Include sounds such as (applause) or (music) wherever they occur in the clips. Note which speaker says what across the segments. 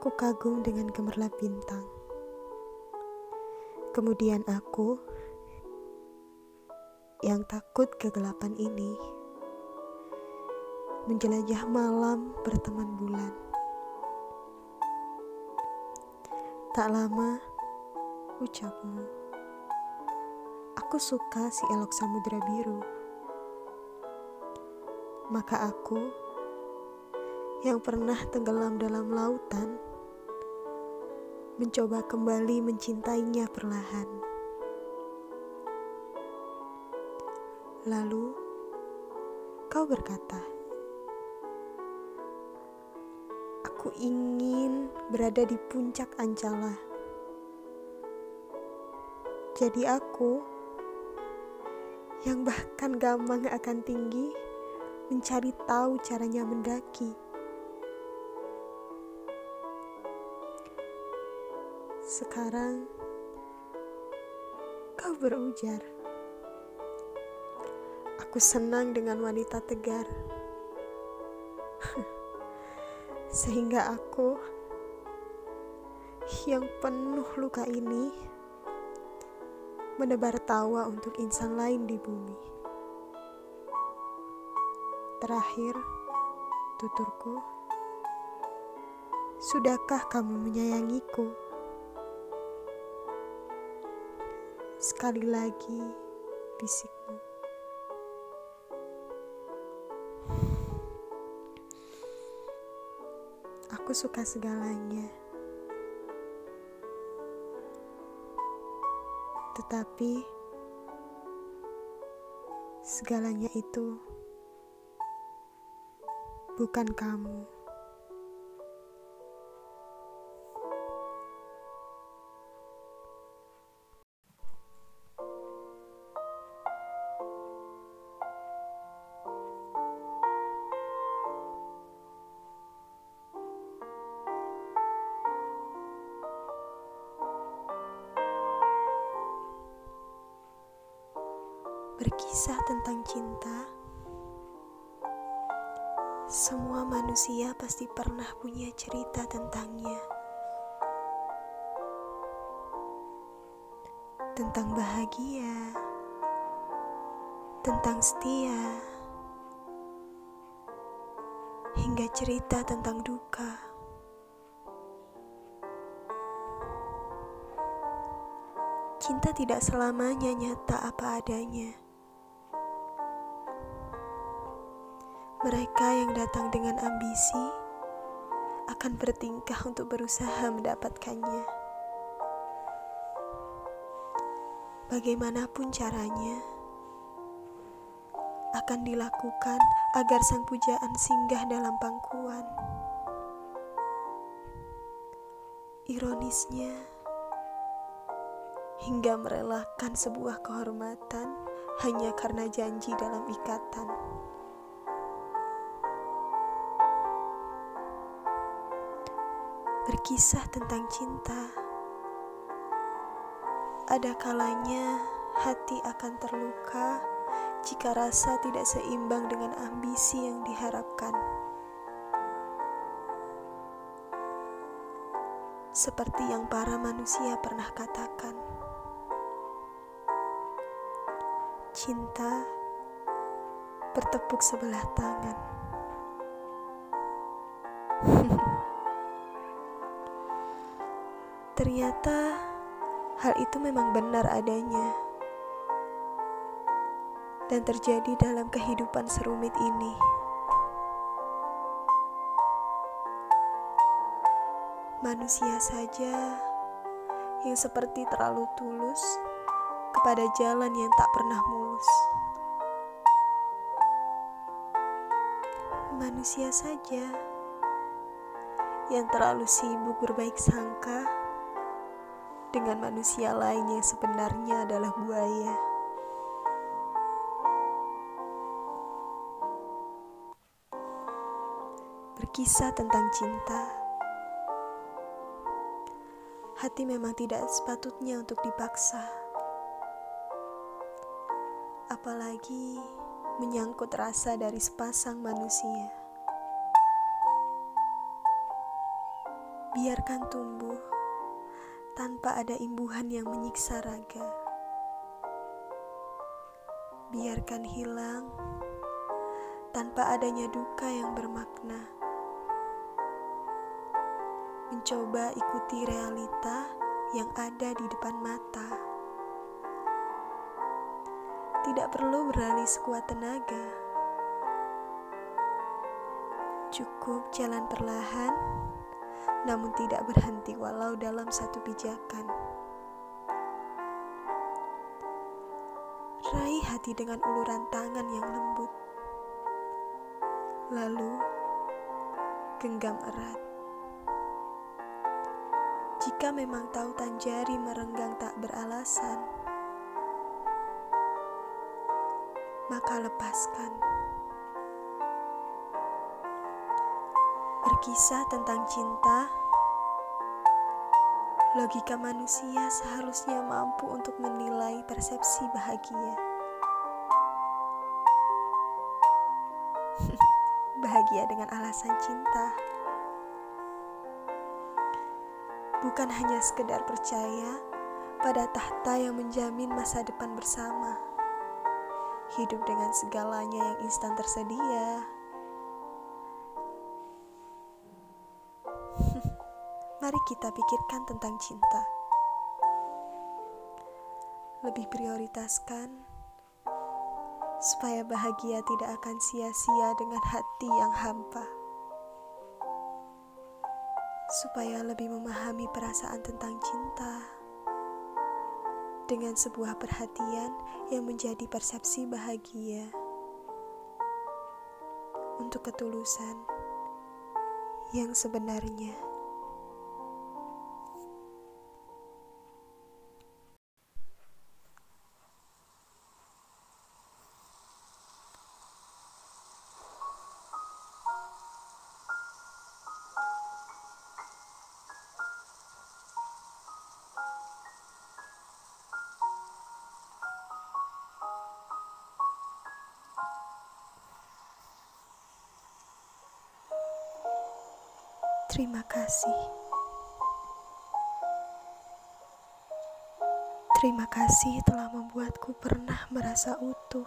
Speaker 1: "Aku kagum dengan gemerlap bintang." Kemudian aku, yang takut kegelapan ini, menjelajah malam berteman bulan. Tak lama, ucapmu, "Aku suka si elok samudera biru." Maka aku yang pernah tenggelam dalam lautan mencoba kembali mencintainya perlahan. Lalu kau berkata, "Aku ingin berada di puncak Ancala." Jadi aku yang bahkan gamang akan tinggi mencari tahu caranya mendaki. Sekarang kau berujar. Aku senang dengan wanita tegar. (laughs) Sehingga aku yang penuh luka ini menebar tawa untuk insan lain di bumi. Terakhir, tuturku, sudahkah kamu menyayangiku? Sekali lagi, bisikmu. Aku suka segalanya. Tetapi segalanya itu bukan kamu. Berkisah tentang cinta semua manusia pasti pernah punya cerita tentangnya. Tentang bahagia, tentang setia, hingga cerita tentang duka. Cinta tidak selamanya nyata apa adanya. Mereka yang datang dengan ambisi akan bertingkah untuk berusaha mendapatkannya. Bagaimanapun caranya, akan dilakukan agar sang pujaan singgah dalam pangkuan. Ironisnya, hingga merelakan sebuah kehormatan hanya karena janji dalam ikatan. Berkisah tentang cinta. Ada kalanya hati akan terluka jika rasa tidak seimbang dengan ambisi yang diharapkan. Seperti yang para manusia pernah katakan, cinta bertepuk sebelah tangan. Ternyata hal itu memang benar adanya dan terjadi dalam kehidupan serumit ini. Manusia saja yang seperti terlalu tulus kepada jalan yang tak pernah mulus. Manusia saja yang terlalu sibuk berbaik sangka dengan manusia lain yang sebenarnya adalah buaya. Berkisah tentang cinta, hati memang tidak sepatutnya untuk dipaksa, apalagi menyangkut rasa dari sepasang manusia. Biarkan tumbuh tanpa ada imbuhan yang menyiksa raga. Biarkan hilang tanpa adanya duka yang bermakna. Mencoba ikuti realita yang ada di depan mata. Tidak perlu berlari sekuat tenaga. Cukup jalan perlahan, namun tidak berhenti walau dalam satu pijakan. Raih hati dengan uluran tangan yang lembut. Lalu genggam erat. Jika memang tahu tanjari merenggang tak beralasan, maka lepaskan. Berkisah tentang cinta, logika manusia seharusnya mampu untuk menilai persepsi bahagia. (laughs) bahagia dengan alasan cinta. Bukan hanya sekedar percaya pada tahta yang menjamin masa depan bersama hidup dengan segalanya yang instan tersedia. Mari kita pikirkan tentang cinta. Lebih prioritaskan supaya bahagia tidak akan sia-sia dengan hati yang hampa. Supaya lebih memahami perasaan tentang cinta dengan sebuah perhatian yang menjadi persepsi bahagia. Untuk ketulusan yang sebenarnya. Terima kasih. Terima kasih telah membuatku pernah merasa utuh.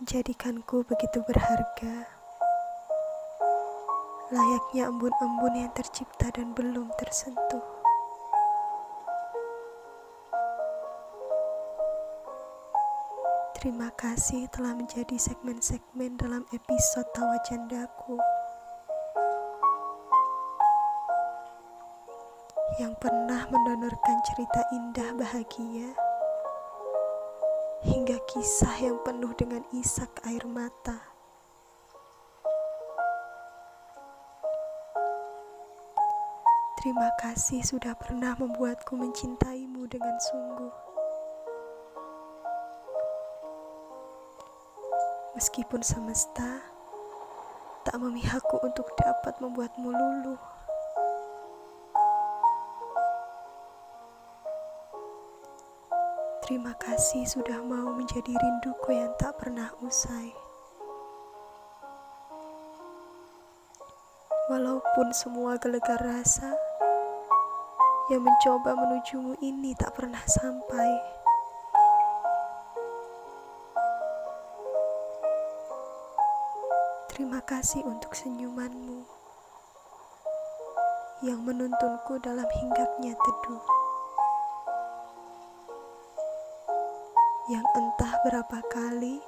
Speaker 1: Menjadikanku begitu berharga. Layaknya embun-embun yang tercipta dan belum tersentuh. Terima kasih telah menjadi segmen-segmen dalam episode Tawa Candaku yang pernah mendonorkan cerita indah bahagia hingga kisah yang penuh dengan isak air mata. Terima kasih sudah pernah membuatku mencintaimu dengan sungguh. Meskipun semesta tak memihakku untuk dapat membuatmu luluh. Terima kasih sudah mau menjadi rinduku yang tak pernah usai. Walaupun semua gelegar rasa yang mencoba menujumu ini tak pernah sampai. Terima kasih untuk senyumanmu yang menuntunku dalam hinggapnya teduh. Yang entah berapa kali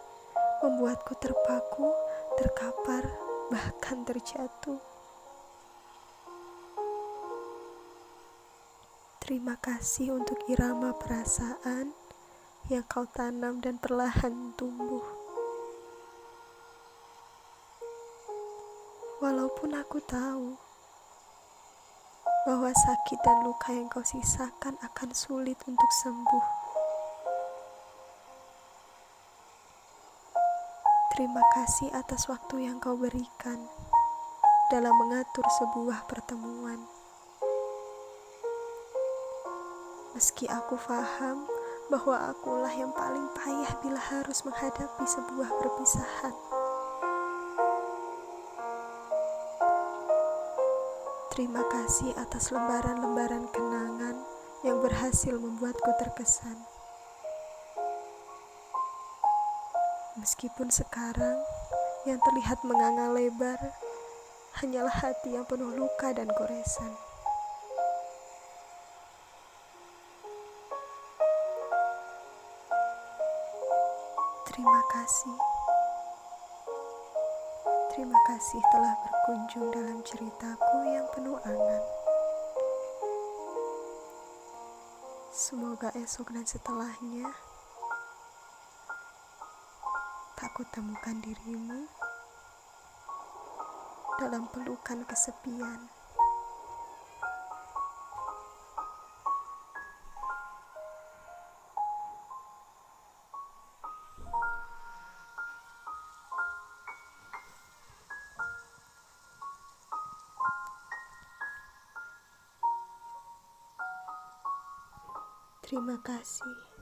Speaker 1: membuatku terpaku, terkapar, bahkan terjatuh. Terima kasih untuk irama perasaan yang kau tanam dan perlahan tumbuh. Walaupun aku tahu bahwa sakit dan luka yang kau sisakan akan sulit untuk sembuh. Terima kasih atas waktu yang kau berikan dalam mengatur sebuah pertemuan. Meski aku faham bahwa akulah yang paling payah bila harus menghadapi sebuah perpisahan. Terima kasih atas lembaran-lembaran kenangan yang berhasil membuatku terkesan. Meskipun sekarang yang terlihat menganga lebar hanyalah hati yang penuh luka dan goresan. Terima kasih. Terima kasih telah berkunjung dalam ceritaku yang penuh angan. Semoga esok dan setelahnya tak kutemukan dirimu dalam pelukan kesepian. Terima kasih.